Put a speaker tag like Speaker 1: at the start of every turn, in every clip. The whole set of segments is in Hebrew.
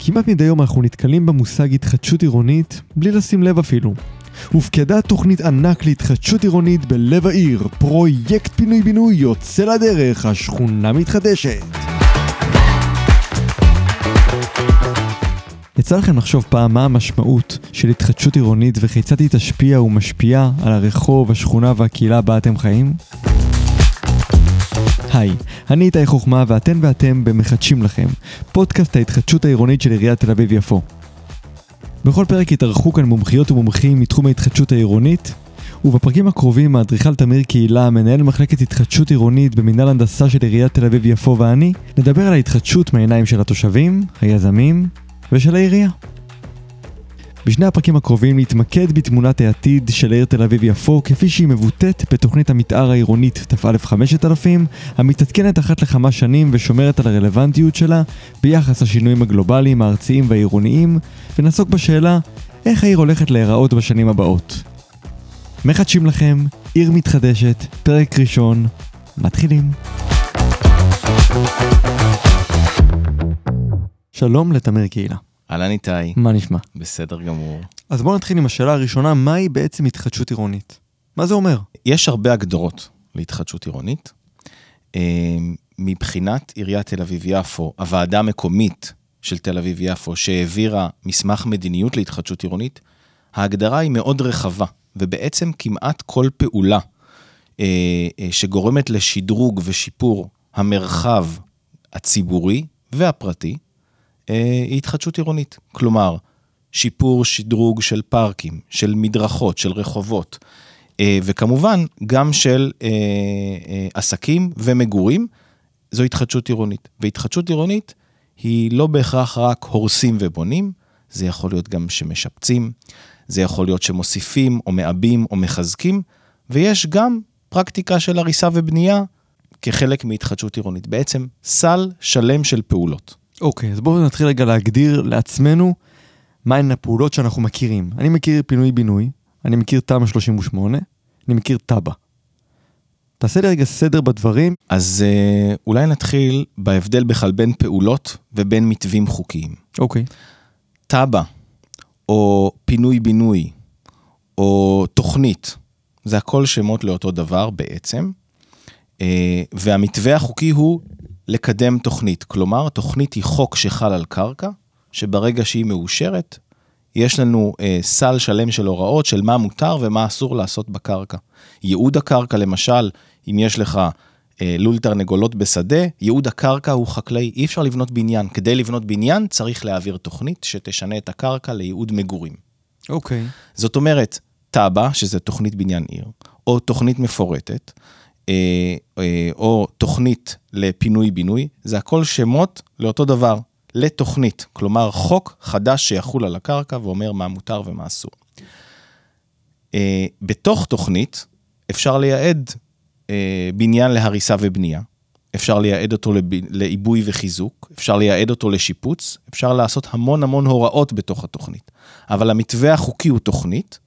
Speaker 1: כמעט מדי יום אנחנו נתקלים במושג התחדשות עירונית בלי לשים לב אפילו. הופקדה תוכנית ענק להתחדשות עירונית בלב העיר, פרויקט פינוי-בינוי יוצא לדרך, השכונה מתחדשת. יצא לכם לחשוב פעם מה המשמעות של התחדשות עירונית וכיצד היא תשפיע ומשפיעה על הרחוב, השכונה והקהילה בה אתם חיים? היי, אני איתי חוכמה ואתן ואתם במחדשים לכם, פודקאסט ההתחדשות העירונית של עיריית תל אביב-יפו. בכל פרק יתארחו כאן מומחיות ומומחים מתחום ההתחדשות העירונית, ובפרקים הקרובים האדריכל תמיר קהילה, מנהל מחלקת התחדשות עירונית במנהל הנדסה של עיריית תל אביב-יפו ואני, נדבר על ההתחדשות מהעיניים של התושבים, היזמים ושל העירייה. בשני הפרקים הקרובים נתמקד בתמונת העתיד של העיר תל אביב-יפו כפי שהיא מבוטאת בתוכנית המתאר העירונית ת"א 5000, המתעדכנת אחת לכמה שנים ושומרת על הרלוונטיות שלה ביחס לשינויים הגלובליים, הארציים והעירוניים, ונעסוק בשאלה איך העיר הולכת להיראות בשנים הבאות. מחדשים לכם, עיר מתחדשת, פרק ראשון, מתחילים. שלום לתמיר קהילה.
Speaker 2: אהלן איתי,
Speaker 1: מה נשמע?
Speaker 2: בסדר גמור.
Speaker 1: אז בואו נתחיל עם השאלה הראשונה, מהי בעצם התחדשות עירונית? מה זה אומר?
Speaker 2: יש הרבה הגדרות להתחדשות עירונית. אה, מבחינת עיריית תל אביב-יפו, הוועדה המקומית של תל אביב-יפו, שהעבירה מסמך מדיניות להתחדשות עירונית, ההגדרה היא מאוד רחבה, ובעצם כמעט כל פעולה אה, אה, שגורמת לשדרוג ושיפור המרחב הציבורי והפרטי, היא התחדשות עירונית. כלומר, שיפור, שדרוג של פארקים, של מדרכות, של רחובות, אה, וכמובן, גם של אה, עסקים ומגורים, זו התחדשות עירונית. והתחדשות עירונית היא לא בהכרח רק הורסים ובונים, זה יכול להיות גם שמשפצים, זה יכול להיות שמוסיפים או מעבים או מחזקים, ויש גם פרקטיקה של הריסה ובנייה כחלק מהתחדשות עירונית. בעצם סל שלם של פעולות.
Speaker 1: אוקיי, אז בואו נתחיל רגע להגדיר לעצמנו מהן הפעולות שאנחנו מכירים. אני מכיר פינוי-בינוי, אני מכיר תמ"א 38, אני מכיר תב"ע. תעשה לי רגע סדר בדברים.
Speaker 2: אז אה, אולי נתחיל בהבדל בכלל בין פעולות ובין מתווים חוקיים.
Speaker 1: אוקיי.
Speaker 2: תב"ע, או פינוי-בינוי, או תוכנית, זה הכל שמות לאותו דבר בעצם, אה, והמתווה החוקי הוא לקדם תוכנית. כלומר, תוכנית היא חוק שחל על קרקע, שברגע שהיא מאושרת, יש לנו אה, סל שלם של הוראות של מה מותר ומה אסור לעשות בקרקע. ייעוד הקרקע, למשל, אם יש לך אה, לול תרנגולות בשדה, ייעוד הקרקע הוא חקלאי, אי אפשר לבנות בניין. כדי לבנות בניין צריך להעביר תוכנית שתשנה את הקרקע לייעוד מגורים.
Speaker 1: אוקיי. Okay.
Speaker 2: זאת אומרת, תב"ע, שזה תוכנית בניין עיר, או תוכנית מפורטת, או תוכנית לפינוי-בינוי, זה הכל שמות לאותו דבר, לתוכנית. כלומר, חוק חדש שיחול על הקרקע ואומר מה מותר ומה אסור. אה, בתוך תוכנית אפשר לייעד בניין להריסה ובנייה, אפשר לייעד אותו לעיבוי וחיזוק, אפשר לייעד אותו לשיפוץ, אפשר לעשות המון המון הוראות בתוך התוכנית. אבל המתווה החוקי הוא תוכנית,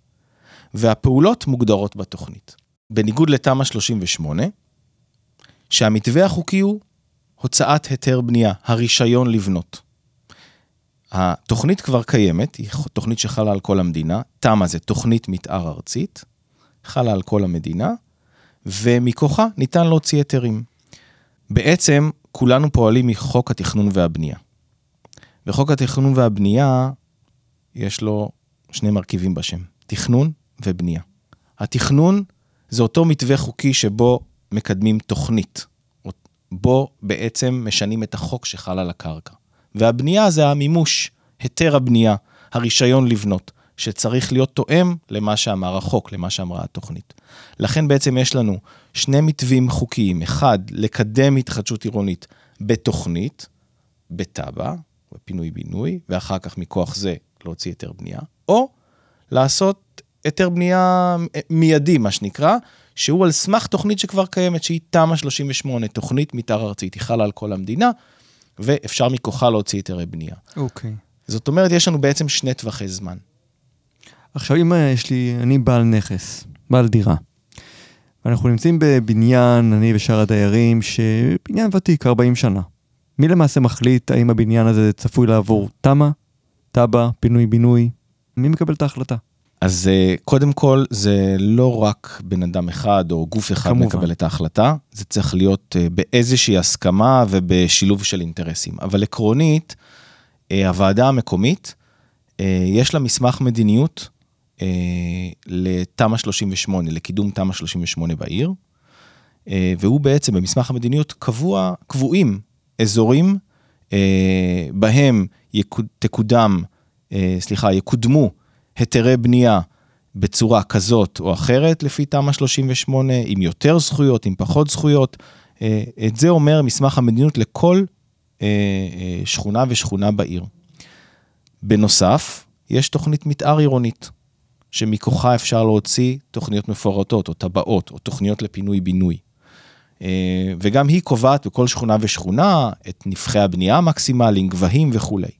Speaker 2: והפעולות מוגדרות בתוכנית. בניגוד לתמ"א 38, שהמתווה החוקי הוא הוצאת היתר בנייה, הרישיון לבנות. התוכנית כבר קיימת, היא תוכנית שחלה על כל המדינה, תמ"א זה תוכנית מתאר ארצית, חלה על כל המדינה, ומכוחה ניתן להוציא היתרים. בעצם כולנו פועלים מחוק התכנון והבנייה. וחוק התכנון והבנייה, יש לו שני מרכיבים בשם, תכנון ובנייה. התכנון זה אותו מתווה חוקי שבו מקדמים תוכנית, בו בעצם משנים את החוק שחל על הקרקע. והבנייה זה המימוש, היתר הבנייה, הרישיון לבנות, שצריך להיות תואם למה שאמר החוק, למה שאמרה התוכנית. לכן בעצם יש לנו שני מתווים חוקיים, אחד, לקדם התחדשות עירונית בתוכנית, בתב"ע, בפינוי-בינוי, ואחר כך מכוח זה להוציא היתר בנייה, או לעשות היתר בנייה מיידי, מה שנקרא, שהוא על סמך תוכנית שכבר קיימת, שהיא תמ"א 38, תוכנית מתאר ארצית, היא חלה על כל המדינה, ואפשר מכוחה להוציא היתרי בנייה.
Speaker 1: אוקיי. Okay.
Speaker 2: זאת אומרת, יש לנו בעצם שני טווחי זמן.
Speaker 1: עכשיו, אם יש לי, אני בעל נכס, בעל דירה, אנחנו נמצאים בבניין, אני ושאר הדיירים, שבניין ותיק, 40 שנה. מי למעשה מחליט האם הבניין הזה צפוי לעבור תמ"א, תב"ע, פינוי-בינוי? מי מקבל את ההחלטה?
Speaker 2: אז אה, קודם כל, זה לא רק בן אדם אחד או גוף אחד
Speaker 1: כמובן.
Speaker 2: מקבל את ההחלטה, זה צריך להיות אה, באיזושהי הסכמה ובשילוב של אינטרסים. אבל עקרונית, אה, הוועדה המקומית, יש לה מסמך מדיניות לתמ"א 38, לקידום תמ"א 38 בעיר, והוא בעצם במסמך המדיניות קבוע, קבועים אזורים בהם יקוד, תקודם, סליחה, יקודמו היתרי בנייה בצורה כזאת או אחרת לפי תמ"א 38, עם יותר זכויות, עם פחות זכויות. אה, את זה אומר מסמך המדיניות לכל אה, אה, שכונה ושכונה בעיר. בנוסף, יש תוכנית מתאר עירונית, שמכוחה אפשר להוציא תוכניות מפורטות או טבעות או תוכניות לפינוי-בינוי. וגם היא קובעת בכל שכונה ושכונה את נפחי הבנייה המקסימליים, גבהים וכולי.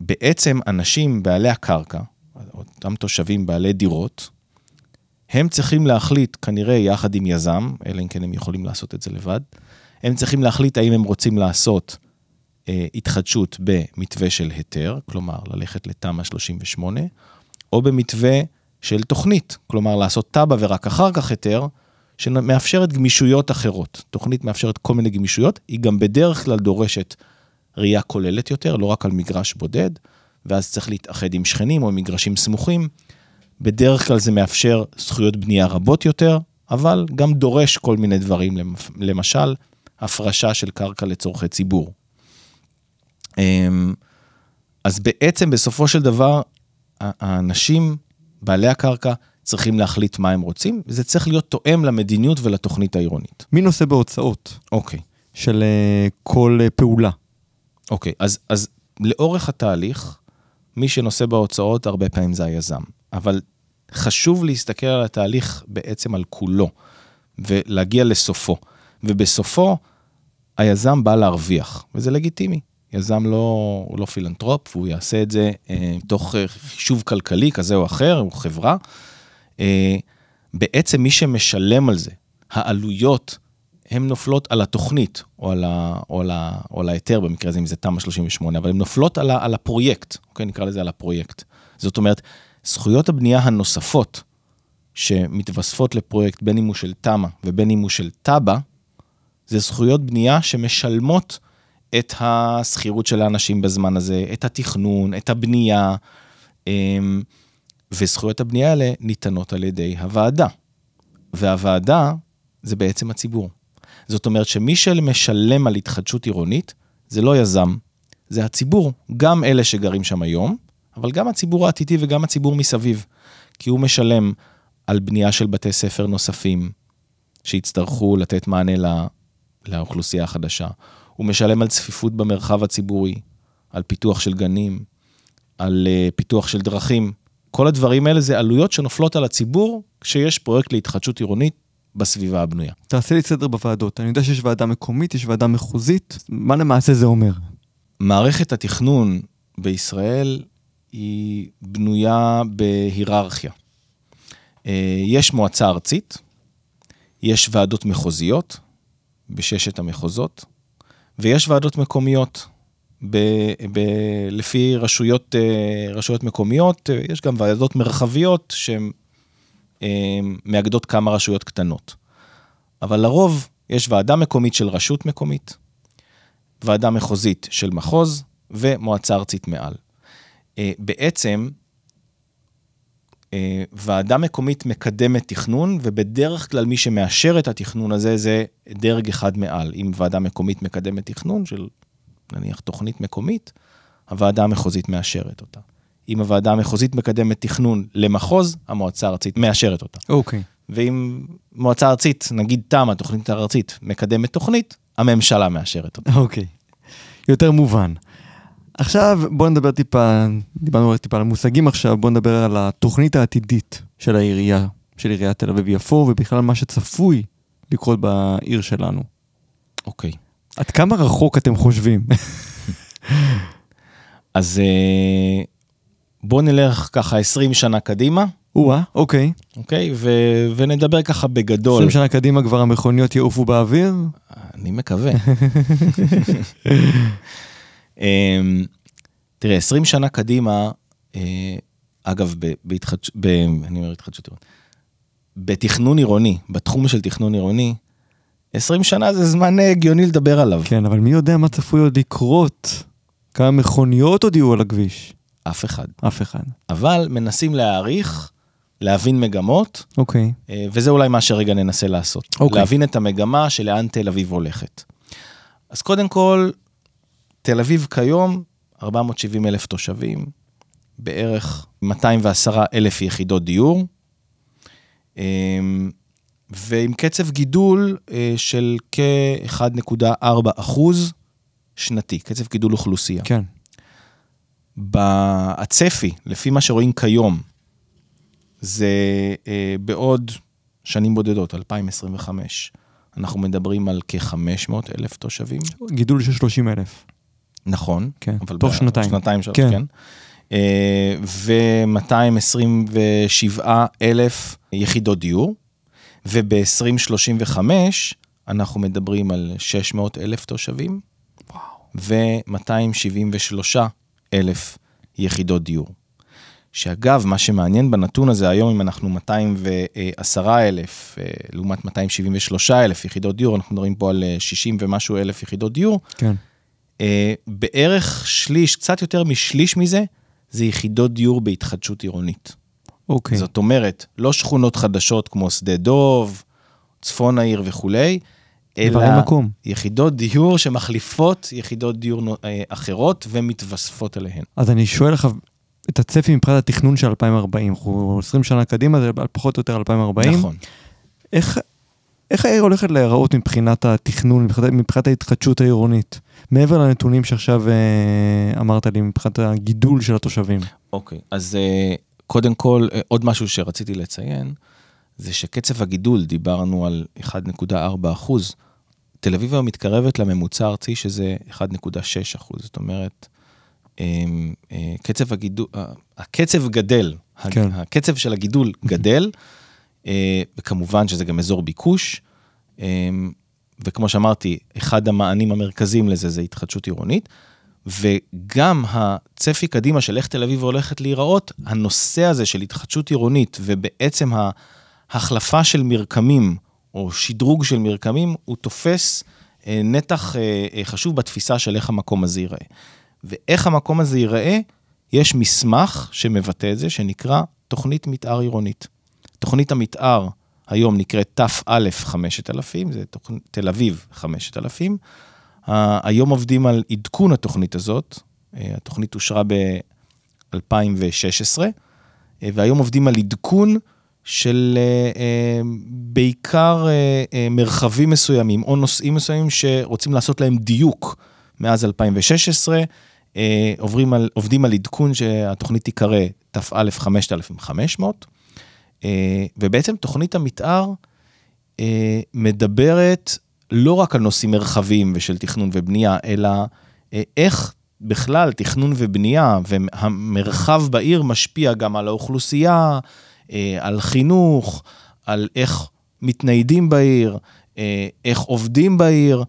Speaker 2: בעצם אנשים, בעלי הקרקע, אותם תושבים בעלי דירות, הם צריכים להחליט, כנראה יחד עם יזם, אלא אם כן הם יכולים לעשות את זה לבד, הם צריכים להחליט האם הם רוצים לעשות אה, התחדשות במתווה של היתר, כלומר ללכת לתמ"א 38, או במתווה של תוכנית, כלומר לעשות תב"ע ורק אחר כך היתר, שמאפשרת גמישויות אחרות. תוכנית מאפשרת כל מיני גמישויות, היא גם בדרך כלל דורשת ראייה כוללת יותר, לא רק על מגרש בודד, ואז צריך להתאחד עם שכנים או עם מגרשים סמוכים. בדרך כלל זה מאפשר זכויות בנייה רבות יותר, אבל גם דורש כל מיני דברים, למשל, הפרשה של קרקע לצורכי ציבור. אמ, אז בעצם בסופו של דבר, האנשים, בעלי הקרקע, צריכים להחליט מה הם רוצים, וזה צריך להיות תואם למדיניות ולתוכנית העירונית.
Speaker 1: מי נושא בהוצאות
Speaker 2: אוקיי,
Speaker 1: של אה, כל אה, פעולה?
Speaker 2: אוקיי, אז, אז לאורך התהליך, מי שנושא בהוצאות הרבה פעמים זה היזם, אבל חשוב להסתכל על התהליך בעצם על כולו, ולהגיע לסופו, ובסופו היזם בא להרוויח, וזה לגיטימי. יזם לא, הוא לא פילנטרופ, והוא יעשה את זה אה, תוך אה, חישוב כלכלי כזה או אחר, הוא חברה. אה, בעצם מי שמשלם על זה, העלויות, הן נופלות על התוכנית, או על, ה, או, על ה, או על ההיתר, במקרה הזה, אם זה תמ"א 38, אבל הן נופלות על, ה, על הפרויקט, אוקיי? נקרא לזה על הפרויקט. זאת אומרת, זכויות הבנייה הנוספות שמתווספות לפרויקט, בין אם הוא של תמ"א ובין אם הוא של תב"ע, זה זכויות בנייה שמשלמות את השכירות של האנשים בזמן הזה, את התכנון, את הבנייה, אמ, וזכויות הבנייה האלה ניתנות על ידי הוועדה. והוועדה זה בעצם הציבור. זאת אומרת שמי שמשלם על התחדשות עירונית זה לא יזם, זה הציבור, גם אלה שגרים שם היום, אבל גם הציבור העתידי וגם הציבור מסביב. כי הוא משלם על בנייה של בתי ספר נוספים, שיצטרכו לתת מענה לא, לאוכלוסייה החדשה. הוא משלם על צפיפות במרחב הציבורי, על פיתוח של גנים, על uh, פיתוח של דרכים. כל הדברים האלה זה עלויות שנופלות על הציבור כשיש פרויקט להתחדשות עירונית בסביבה הבנויה.
Speaker 1: תעשה לי סדר בוועדות. אני יודע שיש ועדה מקומית, יש ועדה מחוזית. מה למעשה זה אומר?
Speaker 2: מערכת התכנון בישראל היא בנויה בהיררכיה. אה, יש מועצה ארצית, יש ועדות מחוזיות בששת המחוזות, ויש ועדות מקומיות. ב, ב, לפי רשויות, אה, רשויות מקומיות, אה, יש גם ועדות מרחביות שהן מאגדות כמה רשויות קטנות. אבל לרוב יש ועדה מקומית של רשות מקומית, ועדה מחוזית של מחוז ומועצה ארצית מעל. בעצם, ועדה מקומית מקדמת תכנון, ובדרך כלל מי שמאשר את התכנון הזה זה דרג אחד מעל. אם ועדה מקומית מקדמת תכנון של נניח תוכנית מקומית, הוועדה המחוזית מאשרת אותה. אם הוועדה המחוזית מקדמת תכנון למחוז, המועצה הארצית מאשרת אותה.
Speaker 1: אוקיי. Okay.
Speaker 2: ואם מועצה ארצית, נגיד תמ"א, תוכנית ארצית, מקדמת תוכנית, הממשלה מאשרת אותה.
Speaker 1: אוקיי. Okay. יותר מובן. עכשיו בוא נדבר טיפה, דיברנו טיפה על המושגים עכשיו, בוא נדבר על התוכנית העתידית של העירייה, של עיריית תל אביב-יפו, ובכלל מה שצפוי לקרות בעיר שלנו.
Speaker 2: אוקיי. Okay.
Speaker 1: עד כמה רחוק אתם חושבים?
Speaker 2: אז בוא נלך ככה 20 שנה קדימה,
Speaker 1: או-אה, אוקיי.
Speaker 2: אוקיי? ו- ונדבר ככה בגדול.
Speaker 1: 20 שנה קדימה כבר המכוניות יעופו באוויר?
Speaker 2: אני מקווה. אמ, תראה, 20 שנה קדימה, אה, אגב, ב- בהתחדש... ב- אני אומר התחדשות עירונית. בתכנון עירוני, בתחום של תכנון עירוני, 20 שנה זה זמן אה, הגיוני לדבר עליו.
Speaker 1: כן, אבל מי יודע מה צפוי עוד לקרות? כמה מכוניות עוד יהיו על הכביש?
Speaker 2: אף אחד.
Speaker 1: אף אחד.
Speaker 2: אבל מנסים להעריך, להבין מגמות,
Speaker 1: אוקיי.
Speaker 2: אה, וזה אולי מה שרגע ננסה לעשות.
Speaker 1: אוקיי.
Speaker 2: להבין את המגמה שלאן תל אביב הולכת. אז קודם כל, תל אביב כיום, 470 אלף תושבים, בערך 210 אלף יחידות דיור, אמ, ועם קצב גידול אה, של כ-1.4 אחוז שנתי, קצב גידול אוכלוסייה.
Speaker 1: כן.
Speaker 2: הצפי, לפי מה שרואים כיום, זה אה, בעוד שנים בודדות, 2025, אנחנו מדברים על כ-500 אלף תושבים.
Speaker 1: גידול של 30 אלף.
Speaker 2: נכון.
Speaker 1: כן,
Speaker 2: אבל
Speaker 1: תוך שנתיים.
Speaker 2: שנתיים שלוש,
Speaker 1: כן.
Speaker 2: כן. אה, ו-227 אלף יחידות דיור, וב-2035 אנחנו מדברים על 600 אלף תושבים, ו-273 אלף יחידות דיור. שאגב, מה שמעניין בנתון הזה היום, אם אנחנו 210 אלף אה, לעומת 273 אלף יחידות דיור, אנחנו מדברים פה על אה, 60 ומשהו אלף יחידות דיור,
Speaker 1: כן.
Speaker 2: אה, בערך שליש, קצת יותר משליש מזה, זה יחידות דיור בהתחדשות עירונית.
Speaker 1: אוקיי.
Speaker 2: זאת אומרת, לא שכונות חדשות כמו שדה דוב, צפון העיר וכולי, אלא
Speaker 1: מקום.
Speaker 2: יחידות דיור שמחליפות יחידות דיור אה, אחרות ומתווספות אליהן.
Speaker 1: אז אני שואל לך את הצפי מבחינת התכנון של 2040. אנחנו 20 שנה קדימה, זה פחות או יותר 2040.
Speaker 2: נכון.
Speaker 1: איך, איך העיר הולכת להיראות מבחינת התכנון, מבחינת, מבחינת ההתחדשות העירונית? מעבר לנתונים שעכשיו אה, אמרת לי, מבחינת הגידול של התושבים.
Speaker 2: אוקיי, אז אה, קודם כל, אה, עוד משהו שרציתי לציין, זה שקצב הגידול, דיברנו על 1.4 אחוז, תל אביב היום מתקרבת לממוצע הארצי שזה 1.6 אחוז, זאת אומרת, אה, אה, קצב הגידול, אה, הקצב גדל,
Speaker 1: כן.
Speaker 2: הקצב של הגידול גדל, אה, וכמובן שזה גם אזור ביקוש, אה, וכמו שאמרתי, אחד המענים המרכזיים לזה זה התחדשות עירונית, וגם הצפי קדימה של איך תל אביב הולכת להיראות, הנושא הזה של התחדשות עירונית ובעצם ההחלפה של מרקמים או שדרוג של מרקמים, הוא תופס אה, נתח אה, אה, חשוב בתפיסה של איך המקום הזה ייראה. ואיך המקום הזה ייראה, יש מסמך שמבטא את זה, שנקרא תוכנית מתאר עירונית. תוכנית המתאר היום נקראת תא 5000, זה תוכנית תל אביב 5000. Uh, היום עובדים על עדכון התוכנית הזאת, התוכנית אושרה ב-2016, uh, והיום עובדים על עדכון של uh, uh, בעיקר uh, מרחבים מסוימים או נושאים מסוימים שרוצים לעשות להם דיוק מאז 2016, uh, עוברים על, עובדים על עדכון שהתוכנית תיקרא תא 5500, uh, ובעצם תוכנית המתאר מדברת לא רק על נושאים מרחביים ושל תכנון ובנייה, אלא אה, איך בכלל תכנון ובנייה והמרחב בעיר משפיע גם על האוכלוסייה, אה, על חינוך, על איך מתניידים בעיר, אה, איך עובדים בעיר,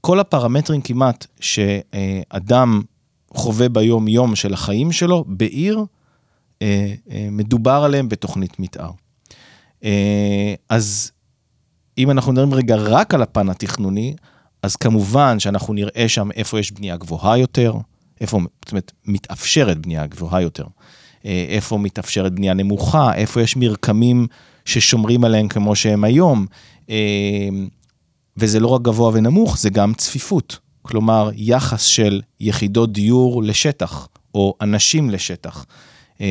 Speaker 2: כל הפרמטרים כמעט שאדם חווה ביום-יום של החיים שלו בעיר, מדובר עליהם בתוכנית מתאר. אז אם אנחנו מדברים רגע רק על הפן התכנוני, אז כמובן שאנחנו נראה שם איפה יש בנייה גבוהה יותר, איפה, זאת אומרת, מתאפשרת בנייה גבוהה יותר, איפה מתאפשרת בנייה נמוכה, איפה יש מרקמים ששומרים עליהם כמו שהם היום, וזה לא רק גבוה ונמוך, זה גם צפיפות, כלומר, יחס של יחידות דיור לשטח, או אנשים לשטח.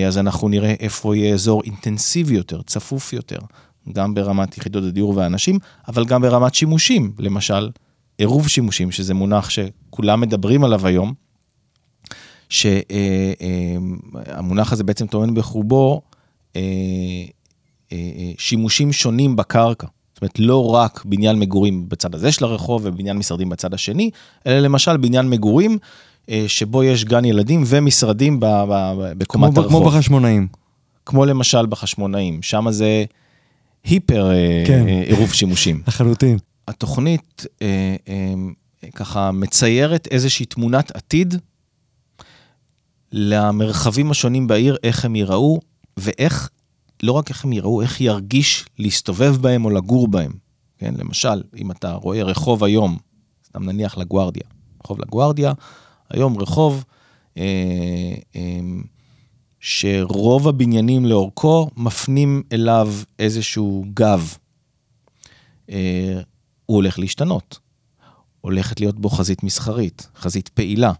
Speaker 2: אז אנחנו נראה איפה יהיה אזור אינטנסיבי יותר, צפוף יותר, גם ברמת יחידות הדיור והאנשים, אבל גם ברמת שימושים, למשל, עירוב שימושים, שזה מונח שכולם מדברים עליו היום, שהמונח הזה בעצם טוען בחובו שימושים שונים בקרקע. זאת אומרת, לא רק בניין מגורים בצד הזה של הרחוב ובניין משרדים בצד השני, אלא למשל בניין מגורים שבו יש גן ילדים ומשרדים בקומת
Speaker 1: כמו,
Speaker 2: הרחוב.
Speaker 1: כמו בחשמונאים.
Speaker 2: כמו למשל בחשמונאים, שם זה היפר אה,
Speaker 1: כן.
Speaker 2: אה, עירוב שימושים.
Speaker 1: לחלוטין.
Speaker 2: התוכנית אה, אה, ככה מציירת איזושהי תמונת עתיד למרחבים השונים בעיר, איך הם ייראו, ואיך, לא רק איך הם ייראו, איך ירגיש להסתובב בהם או לגור בהם. כן, למשל, אם אתה רואה רחוב היום, סתם נניח לגוארדיה, רחוב לגוארדיה, היום רחוב אה, אה, שרוב הבניינים לאורכו מפנים אליו איזשהו גב. אה, הוא הולך להשתנות. הולכת להיות בו חזית מסחרית, חזית פעילה.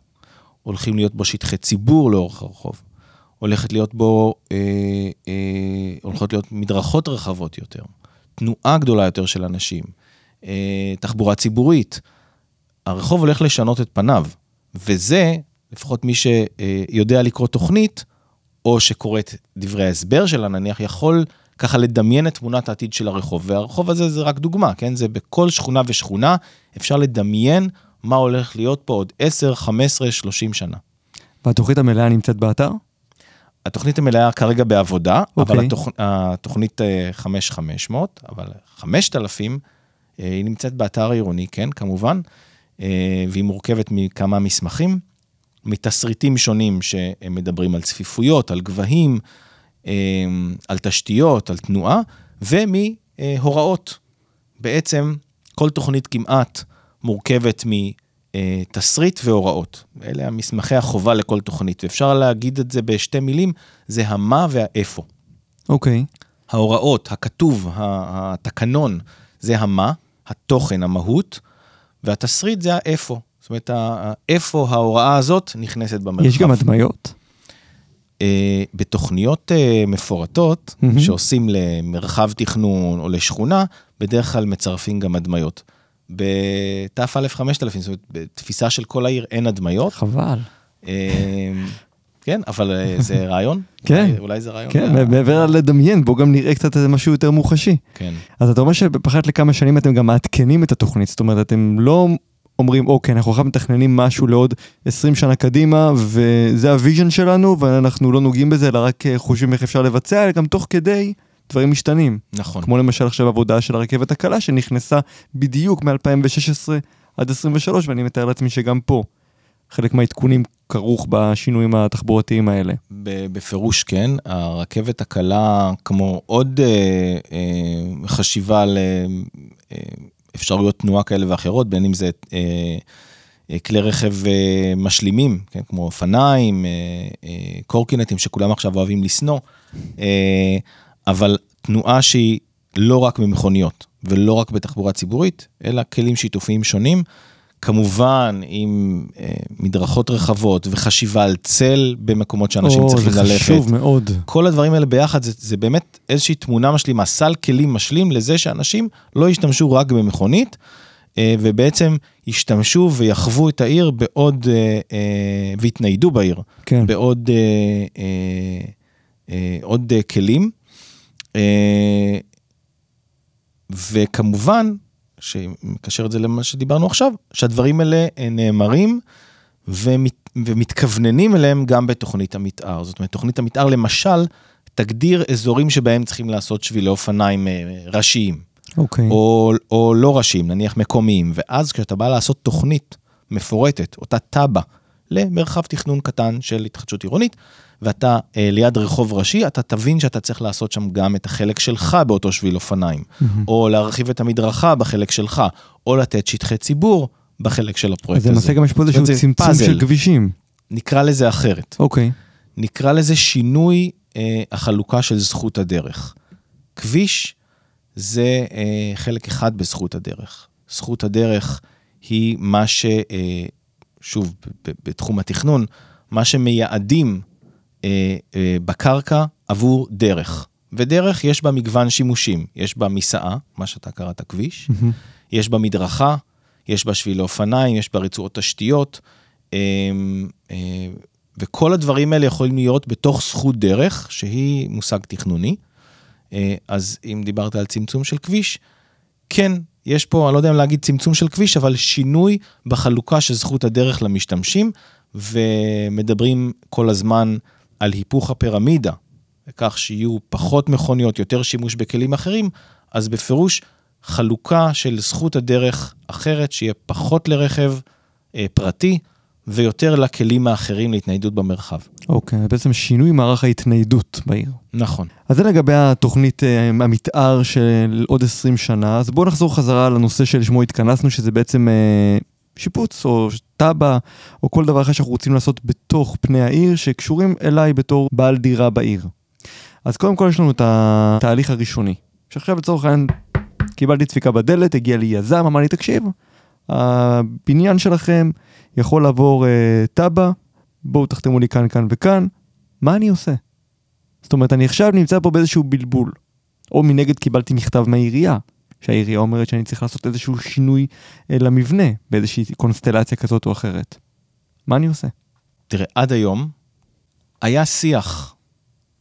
Speaker 2: הולכים להיות בו שטחי ציבור לאורך הרחוב. הולכת להיות בו, אה, אה, הולכות להיות מדרכות רחבות יותר, תנועה גדולה יותר של אנשים, אה, תחבורה ציבורית. הרחוב הולך לשנות את פניו, וזה, לפחות מי שיודע לקרוא תוכנית, או שקורא את דברי ההסבר שלה, נניח, יכול ככה לדמיין את תמונת העתיד של הרחוב. והרחוב הזה זה רק דוגמה, כן? זה בכל שכונה ושכונה, אפשר לדמיין מה הולך להיות פה עוד 10, 15, 30 שנה.
Speaker 1: והתוכנית המלאה נמצאת באתר?
Speaker 2: התוכנית המלאה כרגע בעבודה, okay. אבל
Speaker 1: אוקיי.
Speaker 2: התוכ... התוכנית אה, 5500, אבל 5000, אה, היא נמצאת באתר העירוני, כן, כמובן, אה, והיא מורכבת מכמה מסמכים, מתסריטים שונים שמדברים על צפיפויות, על גבהים, על תשתיות, על תנועה, ומהוראות. בעצם כל תוכנית כמעט מורכבת מתסריט והוראות. אלה המסמכי החובה לכל תוכנית, ואפשר להגיד את זה בשתי מילים, זה המה והאיפה.
Speaker 1: אוקיי.
Speaker 2: ההוראות, הכתוב, התקנון, זה המה, התוכן, המהות, והתסריט זה האיפה. זאת אומרת, איפה ההוראה הזאת נכנסת במרחב.
Speaker 1: יש גם הדמיות?
Speaker 2: אה, בתוכניות אה, מפורטות,
Speaker 1: מהמם.
Speaker 2: שעושים למרחב תכנון או לשכונה, בדרך כלל מצרפים גם הדמיות. בתא 5000, זאת אומרת, בתפיסה של כל העיר אין הדמיות.
Speaker 1: חבל.
Speaker 2: אה, כן, אבל אה, זה רעיון?
Speaker 1: כן.
Speaker 2: אולי- זה רעיון?
Speaker 1: כן,
Speaker 2: אה,
Speaker 1: מעבר לדמיין, בואו גם נראה קצת איזה משהו יותר מוחשי.
Speaker 2: כן.
Speaker 1: אז אתה אומר שבאחת לכמה שנים אתם גם מעדכנים את התוכנית, זאת אומרת, אתם לא אומרים, אוקיי, אנחנו עכשיו מתכננים משהו לעוד 20 שנה קדימה, וזה ה vision שלנו, ואנחנו לא נוגעים בזה, אלא רק אה, חושבים איך אפשר לבצע, אלא גם תוך כדי דברים משתנים.
Speaker 2: נכון.
Speaker 1: כמו למשל עכשיו עבודה של הרכבת הקלה, שנכנסה בדיוק מ-2016 עד 23, ואני מתאר לעצמי שגם פה חלק מהעדכונים כרוך בשינויים התחבורתיים האלה.
Speaker 2: בפירוש כן, הרכבת הקלה, כמו עוד אה, אה, חשיבה על אה, אפשרויות תנועה כאלה ואחרות, בין אם זה אה, אה, כלי רכב אה, משלימים, כן, כמו אופניים, קורקינטים שכולם עכשיו אוהבים לשנוא, אבל תנועה שהיא לא רק במכוניות ולא רק בתחבורה ציבורית, אלא כלים שיתופיים שונים. כמובן עם אה, מדרכות רחבות וחשיבה על צל במקומות שאנשים
Speaker 1: או,
Speaker 2: צריכים
Speaker 1: זה
Speaker 2: ללכת.
Speaker 1: חשוב מאוד.
Speaker 2: כל הדברים האלה ביחד זה, זה באמת איזושהי תמונה משלימה, סל כלים משלים לזה שאנשים לא ישתמשו רק במכונית, אה, ובעצם ישתמשו ויחוו את העיר בעוד, אה, אה, ויתניידו בעיר,
Speaker 1: כן.
Speaker 2: בעוד אה, אה, אה, עוד אה, כלים. אה, וכמובן, שמקשר את זה למה שדיברנו עכשיו, שהדברים האלה אה, נאמרים ומת, ומתכווננים אליהם גם בתוכנית המתאר. זאת אומרת, תוכנית המתאר למשל, תגדיר אזורים שבהם צריכים לעשות שבילי אופניים אה, ראשיים,
Speaker 1: אוקיי.
Speaker 2: או, או לא ראשיים, נניח מקומיים, ואז כשאתה בא לעשות תוכנית מפורטת, אותה תב"ע, למרחב תכנון קטן של התחדשות עירונית, ואתה אה, ליד רחוב ראשי, אתה תבין שאתה צריך לעשות שם גם את החלק שלך באותו שביל אופניים,
Speaker 1: מהמם.
Speaker 2: או להרחיב את המדרכה בחלק שלך, או לתת שטחי ציבור בחלק של
Speaker 1: אז
Speaker 2: הפרויקט
Speaker 1: למעשה
Speaker 2: הזה.
Speaker 1: גם יש פה איזשהו צמצום
Speaker 2: פאזל.
Speaker 1: של כבישים.
Speaker 2: נקרא לזה אחרת.
Speaker 1: אוקיי.
Speaker 2: נקרא לזה שינוי אה, החלוקה של זכות הדרך. כביש זה אה, חלק אחד בזכות הדרך. זכות הדרך היא מה ש... אה, שוב, בתחום התכנון, מה שמייעדים אה, אה, בקרקע עבור דרך. ודרך יש בה מגוון שימושים. יש בה מיסעה, מה שאתה קראת כביש,
Speaker 1: מהמם.
Speaker 2: יש בה מדרכה, יש בה שבילי אופניים, יש בה רצועות תשתיות, אה, אה, וכל הדברים האלה יכולים להיות בתוך זכות דרך, שהיא מושג תכנוני. אה, אז אם דיברת על צמצום של כביש, כן, יש פה, אני לא יודע אם להגיד צמצום של כביש, אבל שינוי בחלוקה של זכות הדרך למשתמשים, ומדברים כל הזמן על היפוך הפירמידה. לכך שיהיו פחות מכוניות, יותר שימוש בכלים אחרים, אז בפירוש חלוקה של זכות הדרך אחרת, שיהיה פחות לרכב אה, פרטי ויותר לכלים האחרים להתניידות במרחב.
Speaker 1: אוקיי, בעצם שינוי מערך ההתניידות בעיר.
Speaker 2: נכון.
Speaker 1: אז זה לגבי התוכנית אה, המתאר של עוד 20 שנה, אז בואו נחזור חזרה לנושא שלשמו התכנסנו, שזה בעצם אה, שיפוץ או תב"ע או כל דבר אחר שאנחנו רוצים לעשות בתוך פני העיר, שקשורים אליי בתור בעל דירה בעיר. אז קודם כל יש לנו את התהליך הראשוני, שעכשיו לצורך העניין קיבלתי דפיקה בדלת, הגיע לי יזם, אמר לי, תקשיב, הבניין שלכם יכול לעבור uh, תב"ע, בואו תחתמו לי כאן, כאן וכאן, מה אני עושה? זאת אומרת, אני עכשיו נמצא פה באיזשהו בלבול. או מנגד קיבלתי מכתב מהעירייה, שהעירייה אומרת שאני צריך לעשות איזשהו שינוי uh, למבנה, באיזושהי קונסטלציה כזאת או אחרת. מה אני עושה?
Speaker 2: תראה, עד היום היה שיח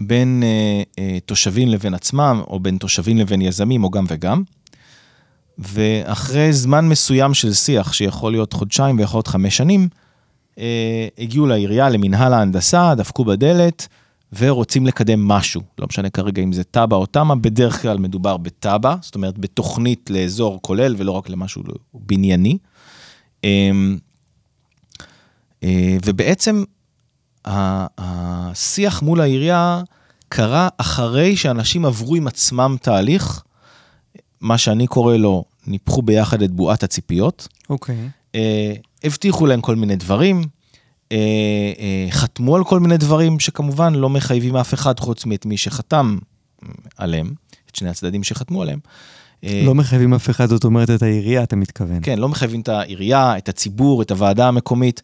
Speaker 2: בין אה, אה, תושבים לבין עצמם, או בין תושבים לבין יזמים, או גם וגם. ואחרי זמן מסוים של שיח, שיכול להיות חודשיים ויכול להיות חמש שנים, אה, הגיעו לעירייה, למנהל ההנדסה, דפקו בדלת, ורוצים לקדם משהו. לא משנה כרגע אם זה תב"ע או תמ"א, בדרך כלל מדובר בתב"ע, זאת אומרת בתוכנית לאזור כולל ולא רק למשהו בנייני. אה, אה, ובעצם השיח מול העירייה קרה אחרי שאנשים עברו עם עצמם תהליך, מה שאני קורא לו, ניפחו ביחד את בועת הציפיות.
Speaker 1: אוקיי. Okay.
Speaker 2: אה, הבטיחו להם כל מיני דברים, אה, אה, חתמו על כל מיני דברים שכמובן לא מחייבים אף אחד חוץ מאת מי שחתם עליהם, את שני הצדדים שחתמו עליהם.
Speaker 1: לא מחייבים אף אחד, זאת אומרת את העירייה, אתה מתכוון.
Speaker 2: כן, לא מחייבים את העירייה, את הציבור, את הוועדה המקומית.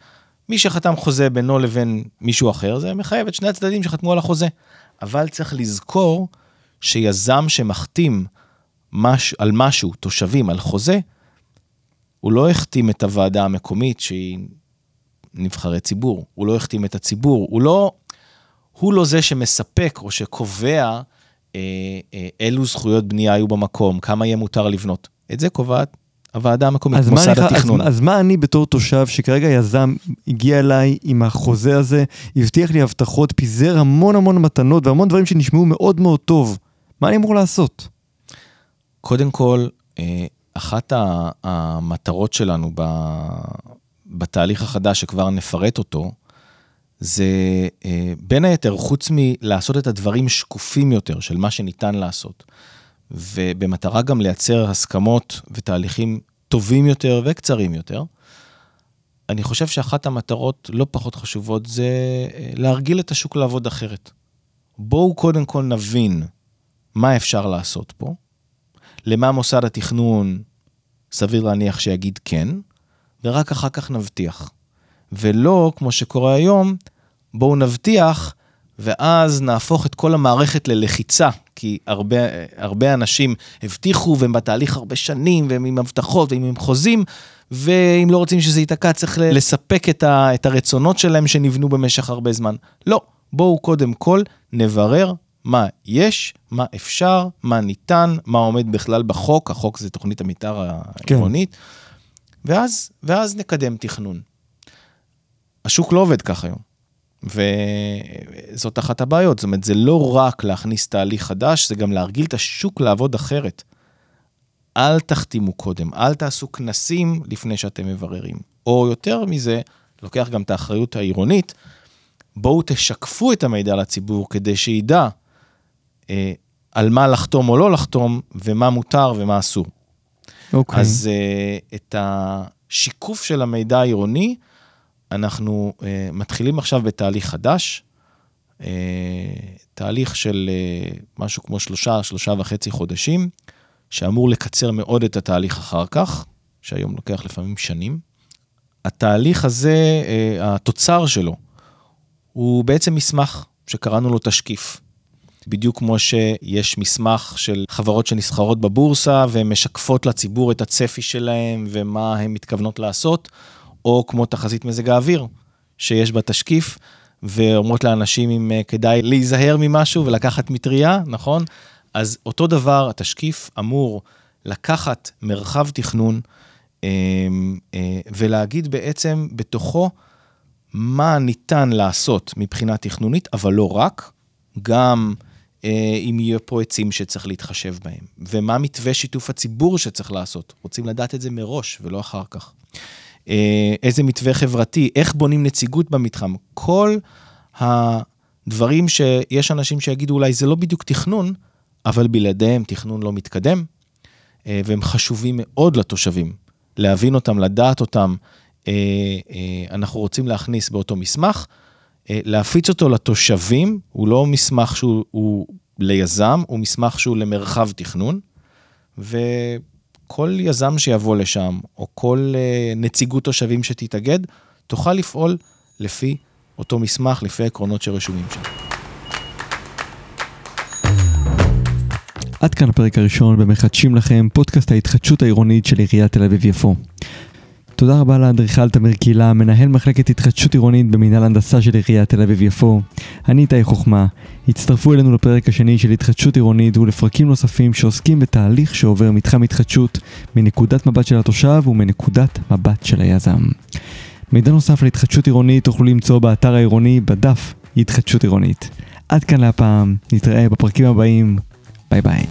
Speaker 2: מי שחתם חוזה בינו לבין מישהו אחר, זה מחייב את שני הצדדים שחתמו על החוזה. אבל צריך לזכור שיזם שמחתים מש, על משהו, תושבים, על חוזה, הוא לא החתים את הוועדה המקומית שהיא נבחרי ציבור, הוא לא החתים את הציבור, הוא לא, הוא לא זה שמספק או שקובע אה, אה, אילו זכויות בנייה היו במקום, כמה יהיה מותר לבנות. את זה קובעת הוועדה המקומית, מוסד התכנון.
Speaker 1: אז, אז מה אני בתור תושב שכרגע יזם הגיע אליי עם החוזה הזה, הבטיח לי הבטחות, פיזר המון המון מתנות והמון דברים שנשמעו מאוד מאוד טוב. מה אני אמור לעשות?
Speaker 2: קודם כל, אה, אחת המטרות שלנו בתהליך החדש, שכבר נפרט אותו, זה אה, בין היתר, חוץ מלעשות את הדברים שקופים יותר של מה שניתן לעשות, ובמטרה גם לייצר הסכמות ותהליכים טובים יותר וקצרים יותר, אני חושב שאחת המטרות לא פחות חשובות זה אה, להרגיל את השוק לעבוד אחרת. בואו קודם כל נבין מה אפשר לעשות פה, למה מוסד התכנון סביר להניח שיגיד כן, ורק אחר כך נבטיח. ולא, כמו שקורה היום, בואו נבטיח, ואז נהפוך את כל המערכת ללחיצה, כי הרבה, הרבה אנשים הבטיחו והם בתהליך הרבה שנים, והם עם הבטחות והם עם חוזים, ואם לא רוצים שזה ייתקע, צריך לספק את, ה, את הרצונות שלהם שנבנו במשך הרבה זמן. לא, בואו קודם כל נברר מה יש, מה אפשר, מה ניתן, מה עומד בכלל בחוק, החוק זה תוכנית המתאר העירונית, כן. ואז, ואז נקדם תכנון. השוק לא עובד ככה היום, וזאת אחת הבעיות, זאת אומרת, זה לא רק להכניס תהליך חדש, זה גם להרגיל את השוק לעבוד אחרת. אל תחתימו קודם, אל תעשו כנסים לפני שאתם מבררים. או יותר מזה, לוקח גם את האחריות העירונית, בואו תשקפו את המידע לציבור כדי שידע על מה לחתום או לא לחתום, ומה מותר ומה אסור.
Speaker 1: אוקיי.
Speaker 2: אז אה, את השיקוף של המידע העירוני, אנחנו אה, מתחילים עכשיו בתהליך חדש, אה, תהליך של אה, משהו כמו שלושה, שלושה וחצי חודשים, שאמור לקצר מאוד את התהליך אחר כך, שהיום לוקח לפעמים שנים. התהליך הזה, אה, התוצר שלו, הוא בעצם מסמך שקראנו לו תשקיף. בדיוק כמו שיש מסמך של חברות שנסחרות בבורסה והן משקפות לציבור את הצפי שלהם ומה הן מתכוונות לעשות, או כמו תחזית מזג האוויר, שיש בה תשקיף, ואומרות לאנשים אם אה, כדאי להיזהר ממשהו ולקחת מטריה, נכון? אז אותו דבר, התשקיף אמור לקחת מרחב תכנון אה, אה, ולהגיד בעצם בתוכו מה ניתן לעשות מבחינה תכנונית, אבל לא רק, גם אם יהיה פה עצים שצריך להתחשב בהם, ומה מתווה שיתוף הציבור שצריך לעשות. רוצים לדעת את זה מראש ולא אחר כך. אה, איזה מתווה חברתי, איך בונים נציגות במתחם. כל הדברים שיש אנשים שיגידו אולי זה לא בדיוק תכנון, אבל בלעדיהם תכנון לא מתקדם, אה, והם חשובים מאוד לתושבים. להבין אותם, לדעת אותם, אנחנו רוצים להכניס באותו מסמך. אה, להפיץ אותו לתושבים, הוא לא מסמך שהוא ליזם, הוא מסמך שהוא למרחב תכנון, וכל יזם שיבוא לשם, או כל אה, נציגות תושבים שתתאגד, תוכל לפעול לפי אותו מסמך, לפי העקרונות שרשומים שם.
Speaker 1: עד כאן הפרק הראשון במחדשים לכם פודקאסט ההתחדשות העירונית של עיריית תל אביב-יפו. תודה רבה לאדריכל תמיר קילה, מנהל מחלקת התחדשות עירונית במנהל הנדסה של עיריית תל אביב-יפו. אני איתי חוכמה. הצטרפו אלינו לפרק השני של התחדשות עירונית ולפרקים נוספים שעוסקים בתהליך שעובר מתחם התחדשות מנקודת מבט של התושב ומנקודת מבט של היזם. מידע נוסף על התחדשות עירונית תוכלו למצוא באתר העירוני בדף התחדשות עירונית. עד כאן להפעם, נתראה בפרקים הבאים, ביי ביי.